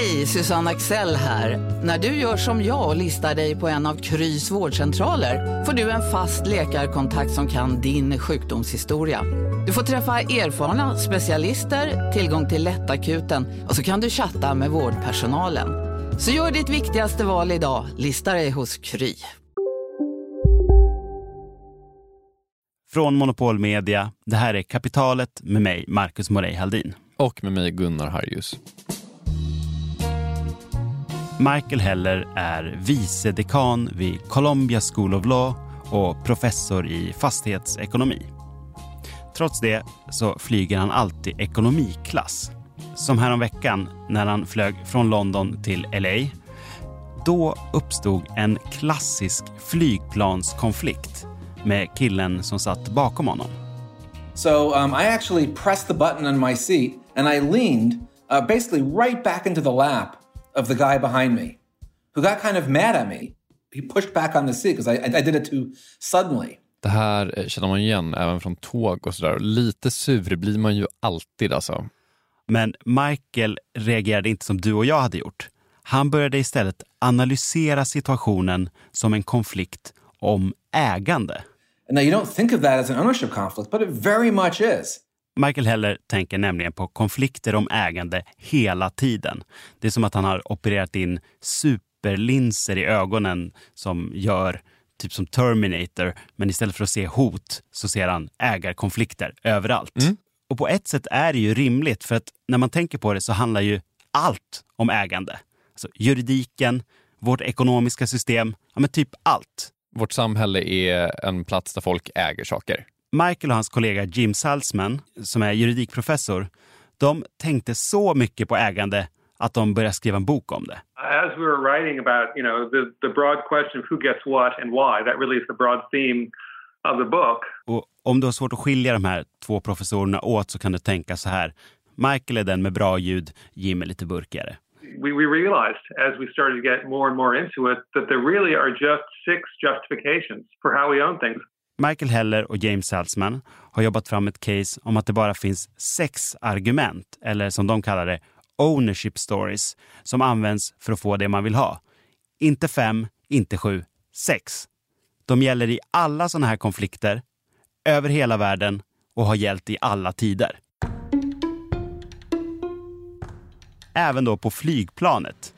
Hej, Susanne Axel här. När du gör som jag och listar dig på en av Krys vårdcentraler får du en fast läkarkontakt som kan din sjukdomshistoria. Du får träffa erfarna specialister, tillgång till lättakuten och så kan du chatta med vårdpersonalen. Så gör ditt viktigaste val idag, lista dig hos Kry. Från Monopol Media, det här är Kapitalet med mig, Marcus Morey Haldin. Och med mig Gunnar Harjus. Michael Heller är vice dekan vid Columbia School of Law och professor i fastighetsekonomi. Trots det så flyger han alltid ekonomiklass. Som häromveckan när han flög från London till LA. Då uppstod en klassisk flygplanskonflikt med killen som satt bakom honom. So um, I actually pressed the button on my seat and I leaned uh, basically right back into the lap of the guy behind me, who got kind of mad at me. He pushed back on the seat because I, I did it too suddenly. Det här eh, känner man igen även från tåg och sådär. Lite sur blir man ju alltid alltså. Men Michael reagerade inte som du och jag hade gjort. Han började istället analysera situationen som en konflikt om ägande. Now you don't think of that as an ownership conflict, but it very much is. Michael Heller tänker nämligen på konflikter om ägande hela tiden. Det är som att han har opererat in superlinser i ögonen som gör typ som Terminator, men istället för att se hot så ser han ägarkonflikter överallt. Mm. Och på ett sätt är det ju rimligt, för att när man tänker på det så handlar ju allt om ägande. Alltså juridiken, vårt ekonomiska system, ja men typ allt. Vårt samhälle är en plats där folk äger saker. Michael och hans kollega Jim Salzman, som är juridikprofessor, de tänkte så mycket på ägande att de började skriva en bok om det. As we were writing about, you know, the, the broad question of who gets what and why, that really is the broad theme of the book. Och om du har svårt att skilja de här två professorerna åt så kan du tänka så här. Michael är den med bra ljud, Jim är lite burkigare. We, we realized as we started to get more and more into it that there really are just six justifications for how we own things. Michael Heller och James Salzman har jobbat fram ett case om att det bara finns sex argument, eller som de kallar det, ownership stories, som används för att få det man vill ha. Inte fem, inte sju, sex. De gäller i alla sådana här konflikter, över hela världen och har gällt i alla tider. Även då på flygplanet.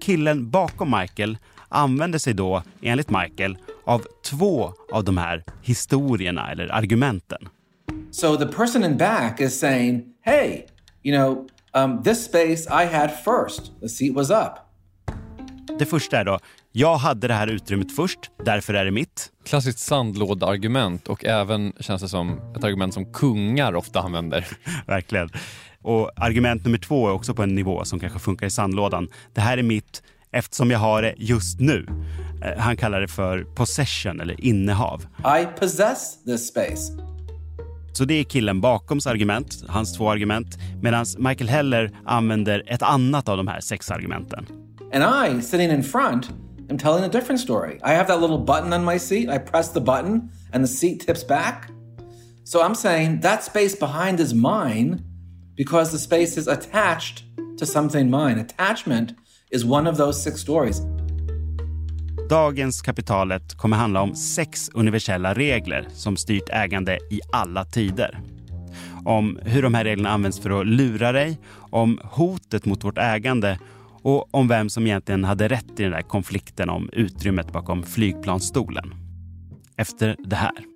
Killen bakom Michael använder sig då, enligt Michael, av två av de här historierna eller argumenten. So the person in back is saying, hey, you know, um, this space I had first. The seat was up. Det första är då, jag hade det här utrymmet först, därför är det mitt. Klassiskt sandlådeargument och även känns det som ett argument som kungar ofta använder. Verkligen. Och argument nummer två är också på en nivå som kanske funkar i sandlådan. Det här är mitt eftersom jag har det just nu. Eh, Han kallar det för possession eller innehav. I possess this space. Så det är killen bakoms argument, hans två argument, medan Michael Heller använder ett annat av de här sex argumenten. And I, sitting in front, am telling a different story. I have that little button on my seat. I press the button and the seat tips back. So I'm saying that space behind is mine because the space is attached to something mine. Attachment is one of those six stories. Dagens Kapitalet kommer handla om sex universella regler som styrt ägande i alla tider. Om hur de här reglerna används för att lura dig, om hotet mot vårt ägande och om vem som egentligen hade rätt i den där konflikten om utrymmet bakom flygplansstolen. Efter det här.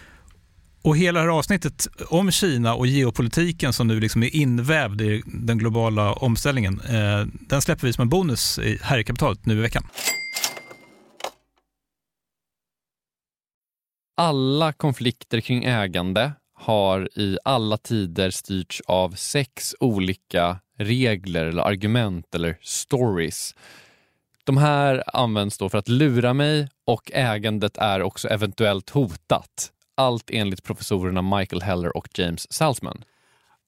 Och hela det här avsnittet om Kina och geopolitiken som nu liksom är invävd i den globala omställningen, eh, den släpper vi som en bonus här i kapitalet nu i veckan. Alla konflikter kring ägande har i alla tider styrts av sex olika regler eller argument eller stories. De här används då för att lura mig och ägandet är också eventuellt hotat allt enligt professorerna Michael Heller och James Salzman.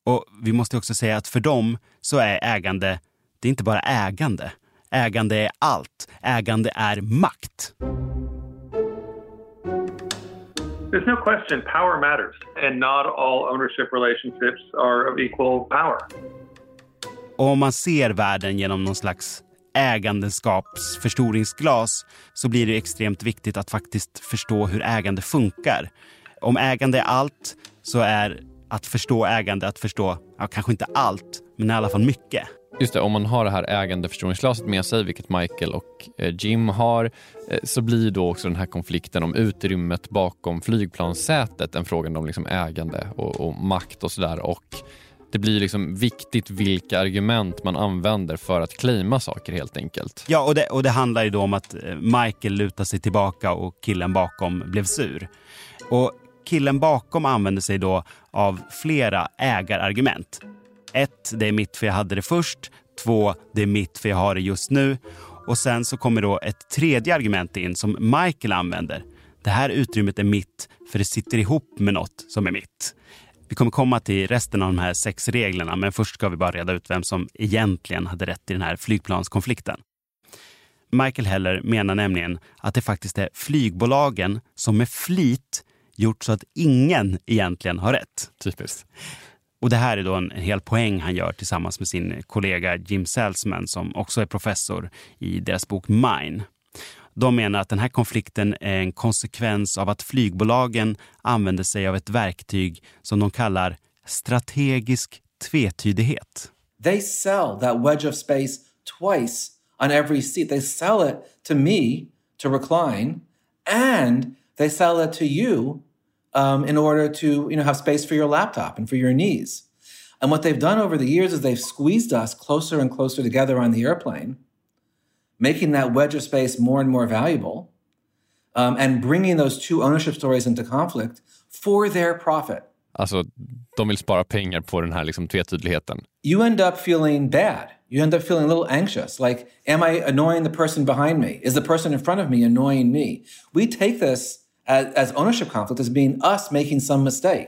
Och vi måste också säga att för dem så är ägande, det är inte bara ägande. Ägande är allt. Ägande är makt. There's no question power matters and not all ownership relationships are of equal power. Och om man ser världen genom någon slags ägandeskapsförstoringsglas så blir det extremt viktigt att faktiskt förstå hur ägande funkar om ägande är allt så är att förstå ägande att förstå, ja, kanske inte allt, men i alla fall mycket. Just det, om man har det här ägandeförstoringsglaset med sig, vilket Michael och eh, Jim har, eh, så blir då också den här konflikten om utrymmet bakom flygplanssätet en fråga om liksom ägande och, och makt och sådär. Och det blir liksom viktigt vilka argument man använder för att claima saker helt enkelt. Ja, och det, och det handlar ju då om att eh, Michael lutar sig tillbaka och killen bakom blev sur. Och killen bakom använder sig då av flera ägarargument. Ett, det är mitt för jag hade det först. Två, det är mitt för jag har det just nu. Och sen så kommer då ett tredje argument in som Michael använder. Det här utrymmet är mitt för det sitter ihop med något som är mitt. Vi kommer komma till resten av de här sex reglerna, men först ska vi bara reda ut vem som egentligen hade rätt i den här flygplanskonflikten. Michael Heller menar nämligen att det faktiskt är flygbolagen som med flit gjort så att ingen egentligen har rätt. Typiskt. Och det här är då en hel poäng han gör tillsammans med sin kollega Jim Salzman som också är professor i deras bok Mine. De menar att den här konflikten är en konsekvens av att flygbolagen använder sig av ett verktyg som de kallar strategisk tvetydighet. They sell that wedge of space twice on every seat. They sell it to me to recline and They sell it to you um, in order to you know have space for your laptop and for your knees. And what they've done over the years is they've squeezed us closer and closer together on the airplane, making that wedge of space more and more valuable, um, and bringing those two ownership stories into conflict for their profit. Alltså, de vill spara pengar på den här liksom tvetydigheten. You end up feeling bad. You end up feeling a little anxious. Like, am I annoying the person behind me? Is the person in front of me annoying me? We take this as, as ownership conflict as being us making some mistake.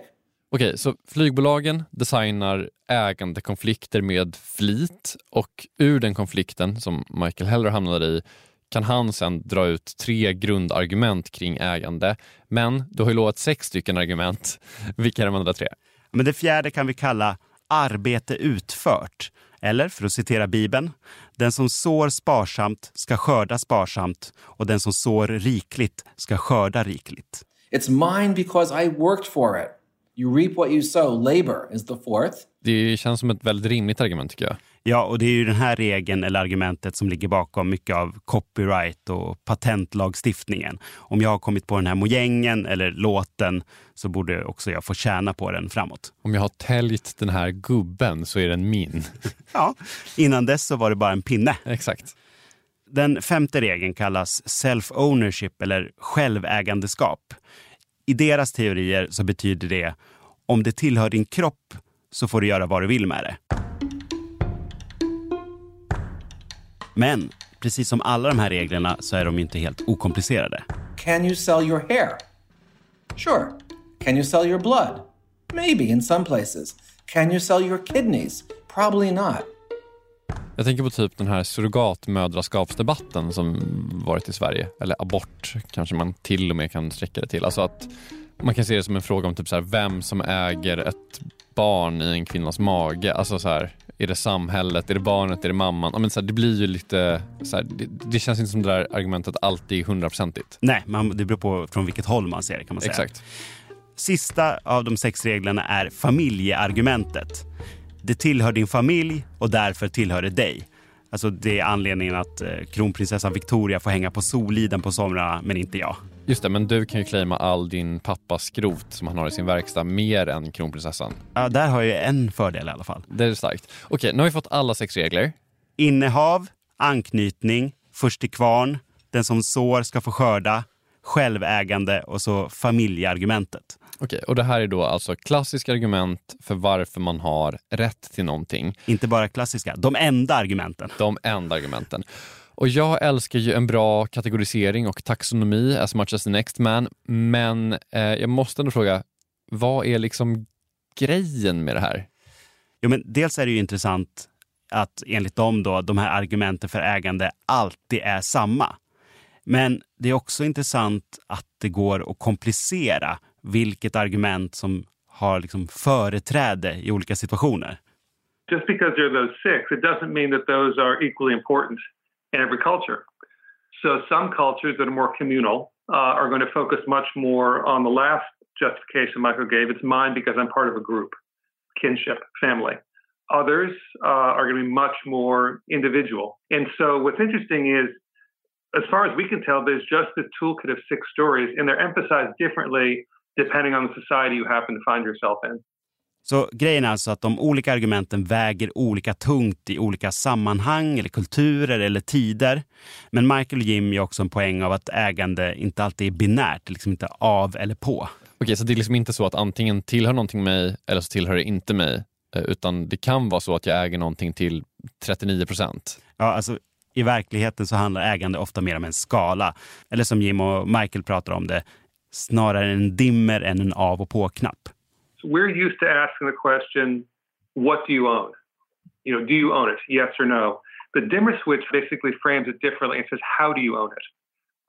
Okej, okay, så flygbolagen designar ägandekonflikter med flit och ur den konflikten som Michael Heller hamnade i kan han sen dra ut tre grundargument kring ägande. Men du har ju lovat sex stycken argument. Vilka är de andra tre? Men det fjärde kan vi kalla arbete utfört. Eller för att citera Bibeln, den som sår sparsamt ska skörda sparsamt och den som sår rikligt ska skörda rikligt. It's mine because I worked for it. You reap what you sow. Labor is the fourth. Det känns som ett väldigt rimligt argument tycker jag. Ja, och det är ju den här regeln eller argumentet som ligger bakom mycket av copyright och patentlagstiftningen. Om jag har kommit på den här mojängen eller låten så borde också jag få tjäna på den framåt. Om jag har täljt den här gubben så är den min. ja, innan dess så var det bara en pinne. Exakt. Den femte regeln kallas self-ownership eller självägandeskap. I deras teorier så betyder det om det tillhör din kropp så får du göra vad du vill med det. Men precis som alla de här reglerna så är de inte helt okomplicerade. Can you sell your hair? Sure. Can you sell your blood? Maybe in some places. Can you sell your kidneys? Probably not. Jag tänker på typ den här surrogatmödraskapsdebatten som varit i Sverige. Eller abort kanske man till och med kan sträcka det till. Alltså att man kan se det som en fråga om typ så här, vem som äger ett barn i en kvinnas mage. Alltså så här, är det samhället, är det barnet, är det mamman? Ja, men så här, det blir ju lite, så här, det, det, känns inte som det där argumentet alltid är hundraprocentigt. Nej, man, det beror på från vilket håll man ser det kan man säga. Exakt. Sista av de sex reglerna är familjeargumentet. Det tillhör din familj och därför tillhör det dig. Alltså det är anledningen att eh, kronprinsessan Victoria får hänga på Soliden på somrarna, men inte jag. Just det, men du kan ju claima all din pappas skrot som han har i sin verkstad mer än kronprinsessan. Ja, där har jag en fördel i alla fall. Det är starkt. Okej, nu har vi fått alla sex regler. Innehav, anknytning, först till kvarn, den som sår ska få skörda, självägande och så familjeargumentet. Okej, och det här är då alltså klassiska argument för varför man har rätt till någonting. Inte bara klassiska, de enda argumenten. De enda argumenten. Och jag älskar ju en bra kategorisering och taxonomi as much as the next man. Men eh, jag måste ändå fråga, vad är liksom grejen med det här? Jo, men dels är det ju intressant att enligt dem då, de här argumenten för ägande alltid är samma. Men det är också intressant att det går att komplicera vilket argument som har liksom företräde i olika situationer. Just because they're those six, it doesn't mean that those are equally important in every culture. So some cultures that are more communal uh, are going to focus much more on the last justification Michael gave. It's mine because I'm part of a group, kinship, family. Others uh, are going to be much more individual. And so what's interesting is, as far as we can tell, there's just a toolkit of six stories, and they're emphasized differently depending on the society you happen to find yourself in. Så grejen är alltså att de olika argumenten väger olika tungt i olika sammanhang eller kulturer eller tider. Men Michael och Jim gör också en poäng av att ägande inte alltid är binärt, liksom inte av eller på. Okej, så det är liksom inte så att antingen tillhör någonting mig eller så tillhör det inte mig. Eh, Utan det kan vara så att jag äger någonting till 39 procent. Ja, alltså, I verkligheten så handlar ägande ofta mer om en skala. Eller som Jim och Michael pratar om det, snarare en dimmer än en av och på-knapp. We're used to asking the question, what do you own? You know, do you own it? Yes or no? The dimmer switch basically frames it differently and says, how do you own it?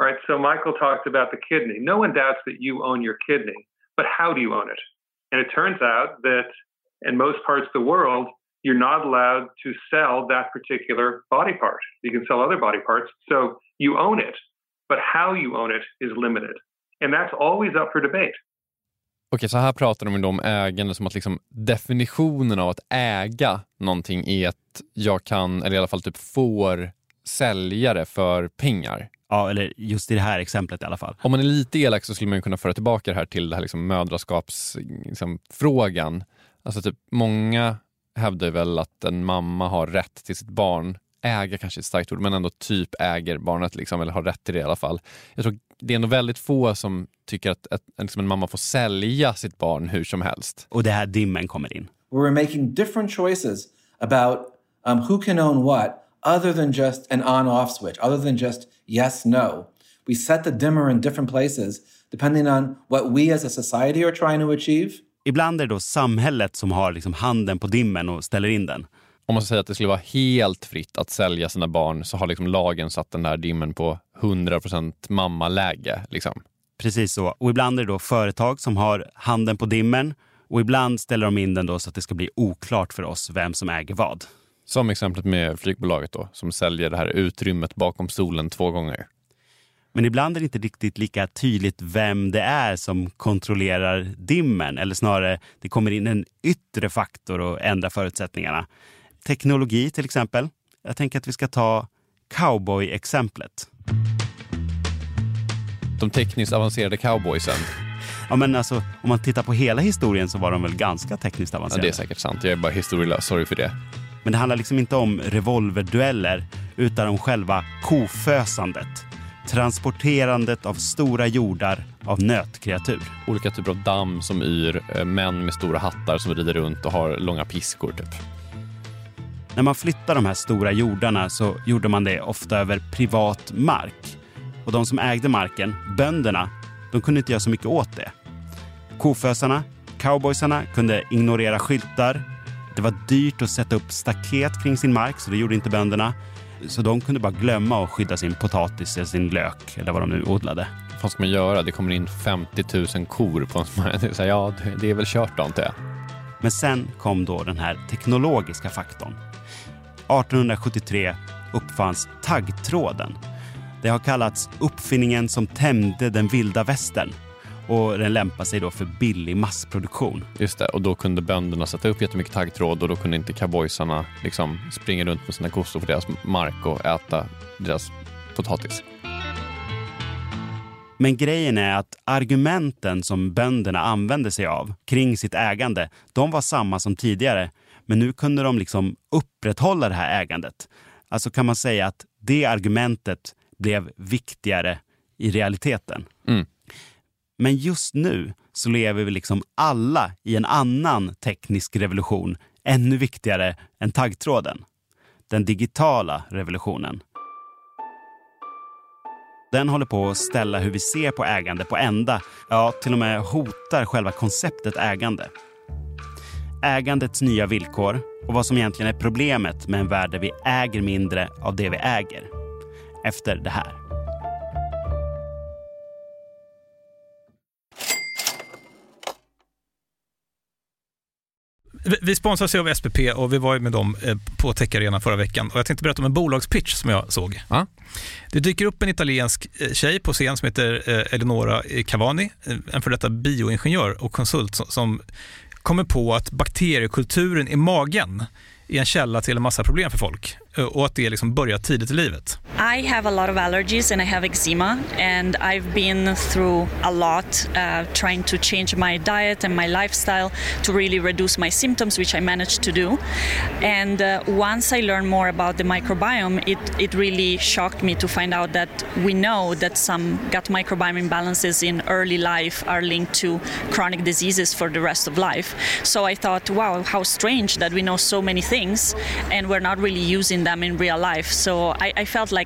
Right? So Michael talked about the kidney. No one doubts that you own your kidney, but how do you own it? And it turns out that in most parts of the world, you're not allowed to sell that particular body part. You can sell other body parts. So you own it, but how you own it is limited. And that's always up for debate. Okej, så här pratar de om ägande som att liksom definitionen av att äga någonting är att jag kan, eller i alla fall typ får, sälja det för pengar. Ja, eller just i det här exemplet i alla fall. Om man är lite elak så skulle man kunna föra tillbaka det här till det här liksom mödraskapsfrågan. Liksom, frågan. alltså typ många hävdar väl att en mamma har rätt till sitt barn. Äga kanske är ett starkt ord, men ändå typ äger barnet liksom, eller har rätt till det i alla fall. Jag tror det är ändå väldigt få som tycker att ett, liksom en mamma får sälja sitt barn hur som helst. Och det här dimmen kommer in. We're making different choices about um, who can own what other than just an on off switch, other than just yes, no. We set the dimmer in different places depending on what we as a society are trying to achieve. Ibland är det då samhället som har liksom handen på dimmen och ställer in den. Om man ska säga att det skulle vara helt fritt att sälja sina barn så har liksom lagen satt den där dimmen på 100% mammaläge. Liksom. Precis så. Och ibland är det då företag som har handen på dimmen och ibland ställer de in den då så att det ska bli oklart för oss vem som äger vad. Som exemplet med flygbolaget då, som säljer det här utrymmet bakom stolen två gånger. Men ibland är det inte riktigt lika tydligt vem det är som kontrollerar dimmen. Eller snarare, det kommer in en yttre faktor och ändrar förutsättningarna. Teknologi till exempel. Jag tänker att vi ska ta cowboy-exemplet. De tekniskt avancerade cowboysen. Ja, men alltså, om man tittar på hela historien så var de väl ganska tekniskt Ja, avancerade. det är säkert sant. Jag är bara historielös. Sorry för det. Men det handlar liksom inte om revolverdueller utan om själva kofösandet. Transporterandet av stora jordar av nötkreatur. Olika typer av damm som yr, eh, män med stora hattar som rider runt och har långa piskor. Typ. När man flyttar de här stora jordarna så gjorde man det ofta över privat mark. Och de som ägde marken, bönderna, de kunde inte göra så mycket åt det. Kofösarna, cowboysarna, kunde ignorera skyltar. Det var dyrt att sätta upp staket kring sin mark, så det gjorde inte bönderna. Så de kunde bara glömma att skydda sin potatis eller sin lök eller vad de nu odlade. Vad ska man göra? Det kommer in 50 000 kor på en här, Ja, det är väl kört då, antar jag. Men sen kom då den här teknologiska faktorn. 1873 uppfanns taggtråden. Det har kallats uppfinningen som tämjde den vilda västern och den lämpar sig då för billig massproduktion. Just det, och då kunde bönderna sätta upp jättemycket taggtråd och då kunde inte cowboysarna liksom springa runt med sina kossor på deras mark och äta deras potatis. Men grejen är att argumenten som bönderna använde sig av kring sitt ägande, de var samma som tidigare. Men nu kunde de liksom upprätthålla det här ägandet. Alltså kan man säga att det argumentet blev viktigare i realiteten. Mm. Men just nu så lever vi liksom alla i en annan teknisk revolution ännu viktigare än taggtråden. Den digitala revolutionen. Den håller på att ställa hur vi ser på ägande på ända. Ja, till och med hotar själva konceptet ägande. Ägandets nya villkor och vad som egentligen är problemet med en värld där vi äger mindre av det vi äger. Efter det här. Vi sponsras av SPP och vi var med dem eh, på Tech Arena förra veckan. Och jag tänkte berätta om en bolagspitch som jag såg. Ja. Det dyker upp en italiensk eh, tjej på scen som heter eh, Eleonora Cavani, en för detta bioingenjör och konsult som kommer på att bakteriekulturen i magen är en källa till en massa problem för folk eh, och att det liksom börjar tidigt i livet. I have a lot of allergies and I have eczema and I've been through a lot uh, trying to change my diet and my lifestyle to really reduce my symptoms which I managed to do and uh, once I learned more about the microbiome it, it really shocked me to find out that we know that some gut microbiome imbalances in early life are linked to chronic diseases for the rest of life so I thought wow how strange that we know so many things and we're not really using them in real life. So I, I, felt like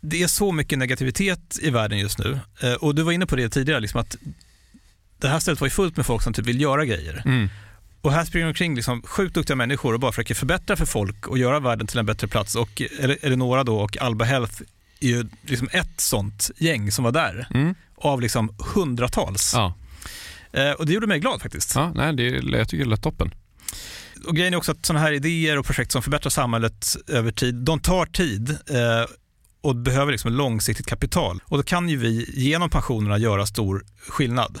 det är så mycket negativitet i världen just nu. Eh, och du var inne på det tidigare, liksom att det här stället var ju fullt med folk som typ vill göra grejer. Mm. Och här springer omkring liksom sjukt duktiga människor och bara försöker förbättra för folk och göra världen till en bättre plats. Och Eleonora då och Alba Health är ju liksom ett sånt gäng som var där. Mm. Av liksom hundratals. Ja. Eh, och det gjorde mig glad faktiskt. Ja, nej, det, jag tycker det lät toppen. Och grejen är också att sådana här idéer och projekt som förbättrar samhället över tid, de tar tid eh, och behöver liksom långsiktigt kapital. Och då kan ju vi genom pensionerna göra stor skillnad.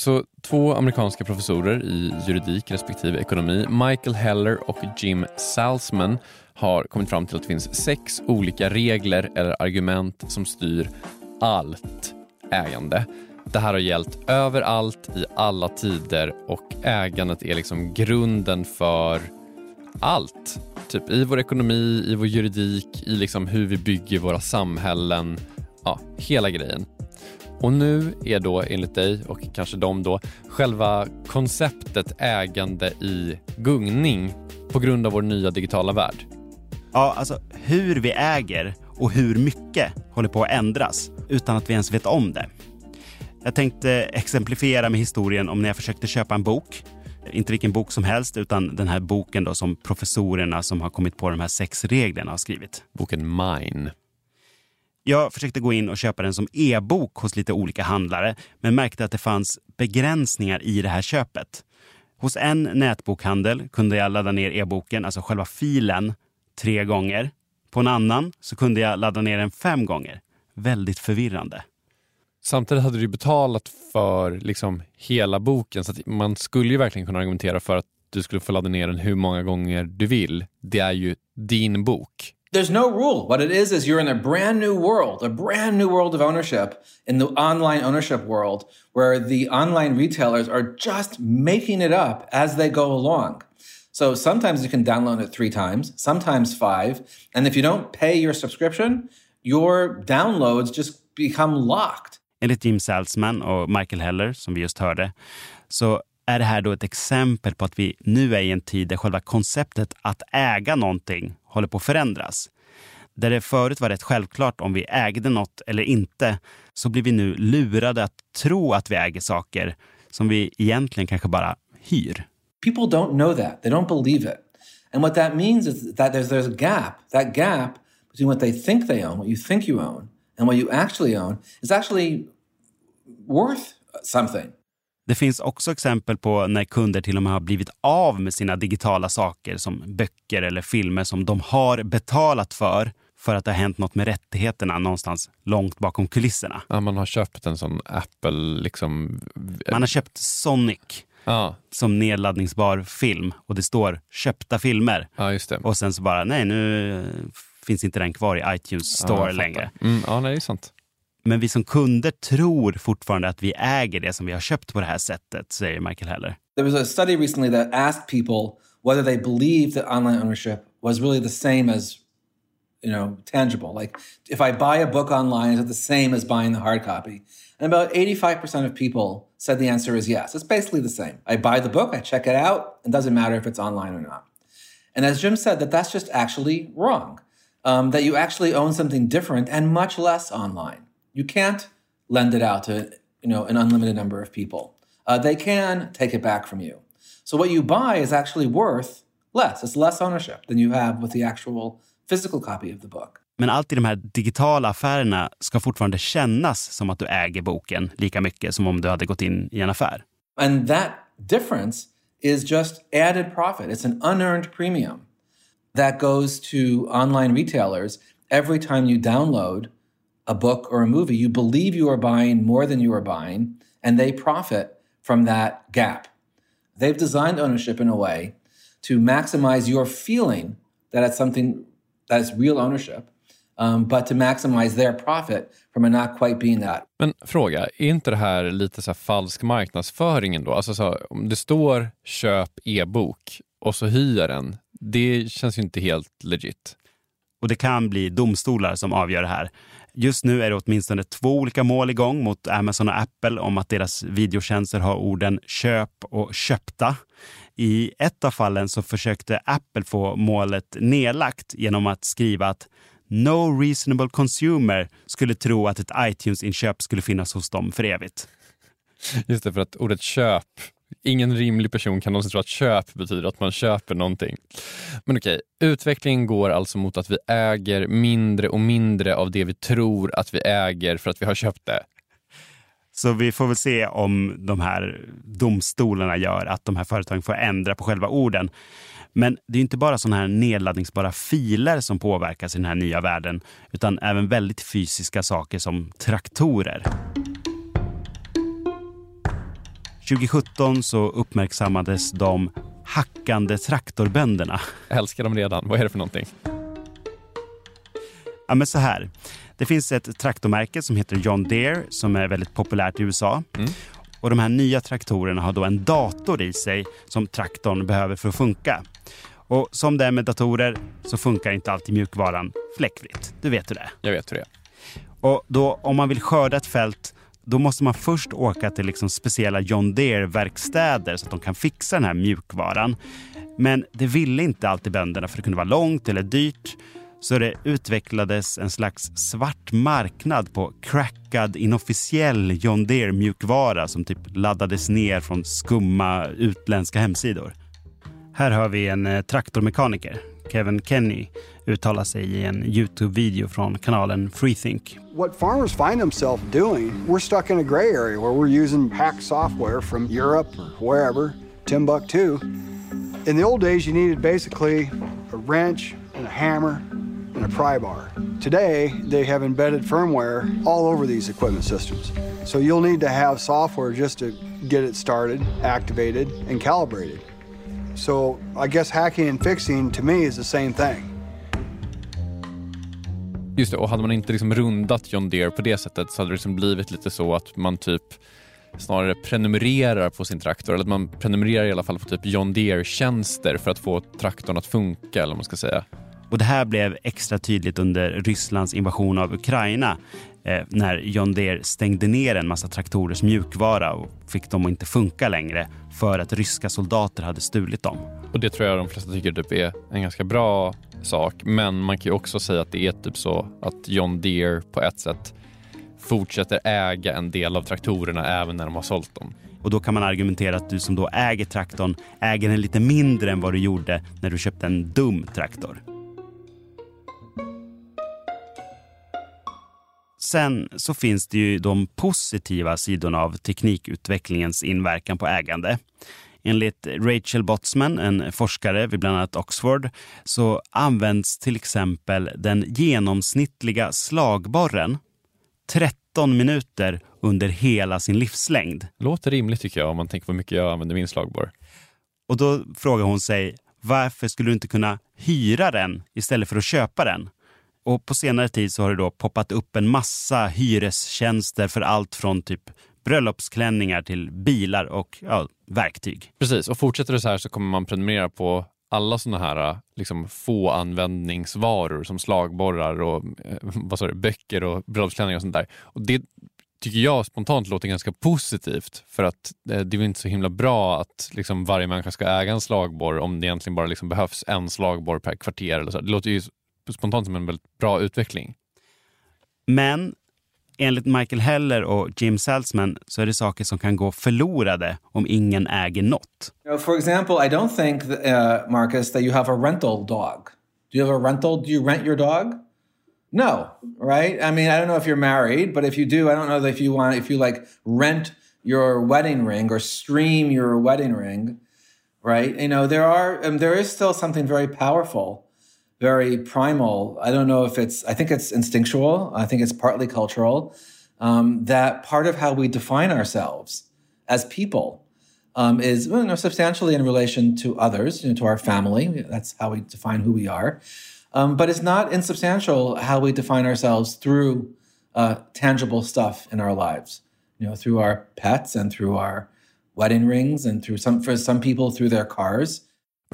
Så två amerikanska professorer i juridik respektive ekonomi, Michael Heller och Jim Salzman, har kommit fram till att det finns sex olika regler eller argument som styr allt ägande. Det här har gällt överallt i alla tider och ägandet är liksom grunden för allt. Typ i vår ekonomi, i vår juridik, i liksom hur vi bygger våra samhällen. Ja, hela grejen. Och nu är då enligt dig och kanske de då själva konceptet ägande i gungning på grund av vår nya digitala värld. Ja, alltså hur vi äger och hur mycket håller på att ändras utan att vi ens vet om det. Jag tänkte exemplifiera med historien om när jag försökte köpa en bok. Inte vilken bok som helst, utan den här boken då som professorerna som har kommit på de här sex reglerna har skrivit. Boken Mine. Jag försökte gå in och köpa den som e-bok hos lite olika handlare men märkte att det fanns begränsningar i det här köpet. Hos en nätbokhandel kunde jag ladda ner e-boken, alltså själva filen, tre gånger. På en annan så kunde jag ladda ner den fem gånger. Väldigt förvirrande. Samtidigt hade du betalat för liksom hela boken så man skulle ju verkligen kunna argumentera för att du skulle få ladda ner den hur många gånger du vill. Det är ju din bok. There's no rule. What it is is you're in a brand new world, a brand new world of ownership in the online ownership world where the online retailers are just making it up as they go along. So sometimes you can download it three times, sometimes five. And if you don't pay your subscription, your downloads just become locked. Enligt Jim Salzman och Michael Heller, som vi just hörde, så är det här då ett exempel på att vi nu är i en tid där själva konceptet att äga någonting håller på att förändras. Där det förut var rätt självklart om vi ägde något eller inte, så blir vi nu lurade att tro att vi äger saker som vi egentligen kanske bara hyr. People don't know that. They don't believe it. And what that means is that there's, there's a gap. That gap between what they think they own, what you think you own, and what you actually own is actually worth something. Det finns också exempel på när kunder till och med har blivit av med sina digitala saker som böcker eller filmer som de har betalat för för att det har hänt något med rättigheterna någonstans långt bakom kulisserna. Ja, man har köpt en sån Apple liksom... Man har köpt Sonic ja. som nedladdningsbar film och det står köpta filmer. Ja, just det. Och sen så bara, nej nu finns inte den kvar i iTunes store ja, längre. Mm, ja, nej, det är sant. Men vi som kunder tror fortfarande att vi äger det som vi har köpt på det här sättet, säger Michael Heller. There was a study recently that asked people whether they believed that online ownership was really the same as you know tangible. Like if i buy a book online is it the same as buying the hard copy? And about 85% of people said the answer is yes. It's basically the same. I buy the book i check it out it doesn't matter if it's online or not. And as jim said that that's just actually wrong um, that you actually own something different and much less online you can't lend it out to you know an unlimited number of people. Uh, they can take it back from you. So what you buy is actually worth less. It's less ownership than you have with the actual physical copy of the book. Men allt i de här digitala affärerna ska fortfarande kännas som att du äger boken lika mycket som om du hade gått in i en affär. And that difference is just added profit. It's an unearned premium that goes to online retailers every time you download a book or a movie, you believe you are buying more than you are buying, and they profit from that gap. They've designed ownership in a way to maximize your feeling that it's something that is real ownership, um, but to maximize their profit from it not quite being that. Men fråga, är inte det här lite så falsk marknadsföring då? Alltså så, om det står köp e-bok och så hyr den, det känns ju inte helt legit. Och det kan bli domstolar som avgör det här. Just nu är det åtminstone två olika mål igång mot Amazon och Apple om att deras videotjänster har orden köp och köpta. I ett av fallen så försökte Apple få målet nedlagt genom att skriva att No reasonable consumer skulle tro att ett iTunes-inköp skulle finnas hos dem för evigt. Just det, för att ordet köp Ingen rimlig person kan någonsin tro att köp betyder att man köper någonting. Men okej, utvecklingen går alltså mot att vi äger mindre och mindre av det vi tror att vi äger för att vi har köpt det. Så vi får väl se om de här domstolarna gör att de här företagen får ändra på själva orden. Men det är inte bara sådana här nedladdningsbara filer som påverkas i den här nya världen, utan även väldigt fysiska saker som traktorer. 2017 så uppmärksammades de hackande traktorbönderna. Jag älskar dem redan. Vad är det för någonting? Ja, men så här. Det finns ett traktormärke som heter John Deere som är väldigt populärt i USA. Mm. Och De här nya traktorerna har då en dator i sig som traktorn behöver för att funka. Och Som det är med datorer så funkar inte alltid mjukvaran fläckfritt. Du vet hur det är. Jag vet hur det är. Och då, om man vill skörda ett fält då måste man först åka till liksom speciella John Deere-verkstäder så att de kan fixa den här mjukvaran. Men det ville inte alltid bönderna för det kunde vara långt eller dyrt. Så det utvecklades en slags svart marknad på crackad inofficiell John Deere-mjukvara som typ laddades ner från skumma utländska hemsidor. Här har vi en eh, traktormekaniker, Kevin Kenny, uttalar sig i en Youtube-video från kanalen Freethink. What farmers find themselves doing, we're stuck in a gray area where we're using hack software from Europe or wherever, Timbuktu. In the old days, you needed basically a wrench and a hammer and a pry bar. Today, they have embedded firmware all over these equipment systems. So you'll need to have software just to get it started, activated, and calibrated. So I guess hacking and fixing to me is the same thing. Just det, och hade man inte liksom rundat John Deere på det sättet så hade det liksom blivit lite så att man typ snarare prenumererar på sin traktor, eller att man prenumererar i alla fall på typ John Deere-tjänster för att få traktorn att funka, eller vad man ska säga. Och Det här blev extra tydligt under Rysslands invasion av Ukraina eh, när John Deere stängde ner en massa traktorers mjukvara och fick dem att inte funka längre för att ryska soldater hade stulit dem. Och Det tror jag de flesta tycker typ är en ganska bra sak. Men man kan ju också säga att det är typ så att John Deere på ett sätt fortsätter äga en del av traktorerna även när de har sålt dem. Och då kan man argumentera att du som då äger traktorn äger den lite mindre än vad du gjorde när du köpte en dum traktor. Sen så finns det ju de positiva sidorna av teknikutvecklingens inverkan på ägande. Enligt Rachel Botsman, en forskare vid bland annat Oxford, så används till exempel den genomsnittliga slagborren 13 minuter under hela sin livslängd. Låter rimligt tycker jag om man tänker på hur mycket jag använder min slagborr. Och då frågar hon sig varför skulle du inte kunna hyra den istället för att köpa den? Och på senare tid så har det då poppat upp en massa hyrestjänster för allt från typ bröllopsklänningar till bilar och ja, verktyg. Precis, och fortsätter det så här så kommer man prenumerera på alla såna här liksom, få användningsvaror som slagborrar och eh, vad sa du, böcker och bröllopsklänningar och sånt där. Och det tycker jag spontant låter ganska positivt för att eh, det är inte så himla bra att liksom, varje människa ska äga en slagborr om det egentligen bara liksom, behövs en slagborr per kvarter. Eller så. Det låter ju spontant som en väldigt bra utveckling. Men enligt Michael Heller och Jim Salzman så är det saker som kan gå förlorade om ingen äger något. For example, I don't think, that, uh, Marcus, that you have a rental dog. Do you have a rental? Do you rent your dog? No, right? I mean, I don't know if you're married, but if you do, I don't know if you want, if you like rent your wedding ring or stream your wedding ring, right? You know, there are, um, there is still something very powerful very primal. I don't know if it's, I think it's instinctual. I think it's partly cultural. Um, that part of how we define ourselves as people um, is you know, substantially in relation to others, you know, to our family. That's how we define who we are. Um, but it's not insubstantial how we define ourselves through uh, tangible stuff in our lives, you know, through our pets and through our wedding rings and through some, for some people, through their cars.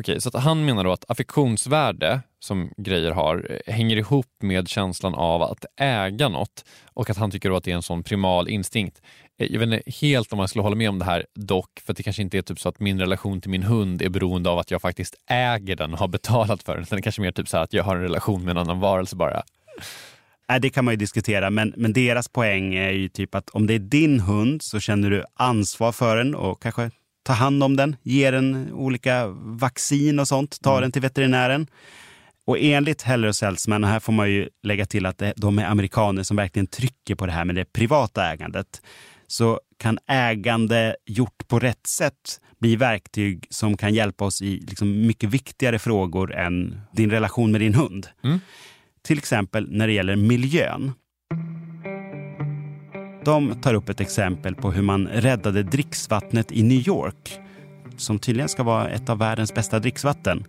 Okej, så att han menar då att affektionsvärde som grejer har eh, hänger ihop med känslan av att äga något och att han tycker då att det är en sån primal instinkt. Eh, jag vet inte helt om jag skulle hålla med om det här dock, för det kanske inte är typ så att min relation till min hund är beroende av att jag faktiskt äger den och har betalat för den. Utan det är kanske mer typ så att jag har en relation med en annan varelse bara. Nej, det kan man ju diskutera, men, men deras poäng är ju typ att om det är din hund så känner du ansvar för den och kanske ta hand om den, ge den olika vaccin och sånt, ta mm. den till veterinären. Och enligt Heller och Salzman, och här får man ju lägga till att de är amerikaner som verkligen trycker på det här med det privata ägandet, så kan ägande gjort på rätt sätt bli verktyg som kan hjälpa oss i liksom mycket viktigare frågor än din relation med din hund. Mm. Till exempel när det gäller miljön. De tar upp ett exempel på hur man räddade dricksvattnet i New York, som tydligen ska vara ett av världens bästa dricksvatten,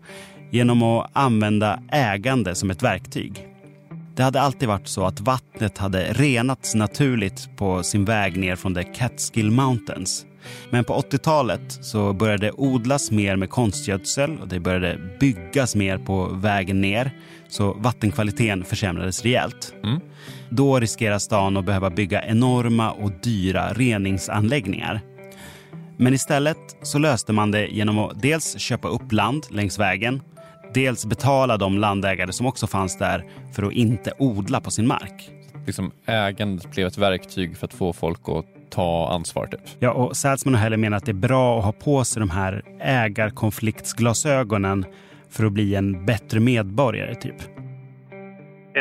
genom att använda ägande som ett verktyg. Det hade alltid varit så att vattnet hade renats naturligt på sin väg ner från the Catskill Mountains. Men på 80-talet så började det odlas mer med konstgödsel och det började byggas mer på vägen ner. Så vattenkvaliteten försämrades rejält. Mm. Då riskerar stan att behöva bygga enorma och dyra reningsanläggningar. Men istället så löste man det genom att dels köpa upp land längs vägen dels betala de landägare som också fanns där för att inte odla på sin mark. Liksom ägandet blev ett verktyg för att få folk att ta ansvar. Typ. Ja, och Salzman och Heller menar att det är bra att ha på sig de här ägarkonfliktsglasögonen för att bli en bättre medborgare. typ.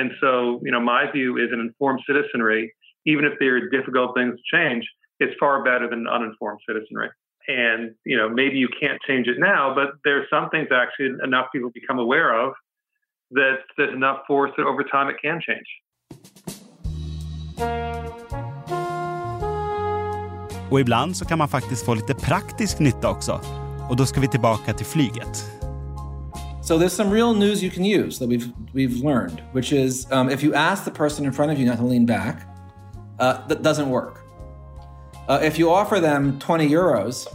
And so, you know, my view is an informed citizenry, even if there are difficult things to change, is far better than uninformed citizenry. And, you know, maybe you can't change it now, but there are some things actually enough people become aware of that there's enough force that over time it can change. Och ibland så kan man faktiskt få lite praktisk nytta också. Och då ska vi tillbaka till flyget. So there's some real news you can use that we've we've learned, which is um, if you ask the person in front of you not to lean back, uh, that doesn't work. Uh, if you offer them 20 euros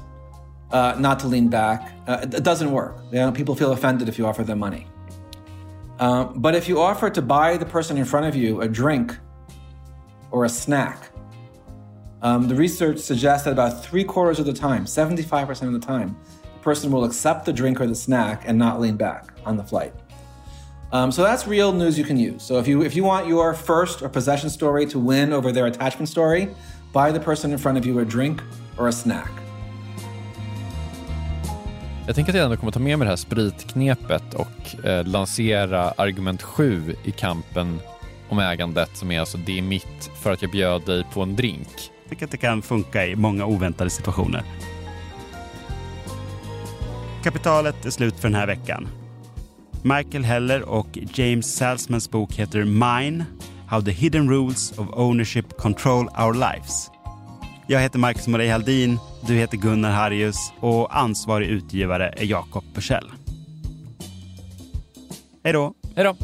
uh, not to lean back, uh, it doesn't work. You know, people feel offended if you offer them money. Um, but if you offer to buy the person in front of you a drink or a snack, um, the research suggests that about three quarters of the time, 75% of the time, person will accept the drink or the snack and not lean back on the flight. Um, so that's real news you can use. So if you if you want your first or possession story to win over their attachment story, buy the person in front of you a drink or a snack. Jag tänker att jag ändå kommer ta med mig det här spritknepet och eh, lansera argument 7 i kampen om ägandet som är alltså det är mitt för att jag bjöd dig på en drink. Jag tycker att det kan funka i många oväntade situationer. Kapitalet är slut för den här veckan. Michael Heller och James Salzmans bok heter Mine How the Hidden Rules of Ownership Control Our Lives. Jag heter Marcus Morey Haldin, du heter Gunnar Harrius och ansvarig utgivare är Jakob Bursell. Hej då! Hej då!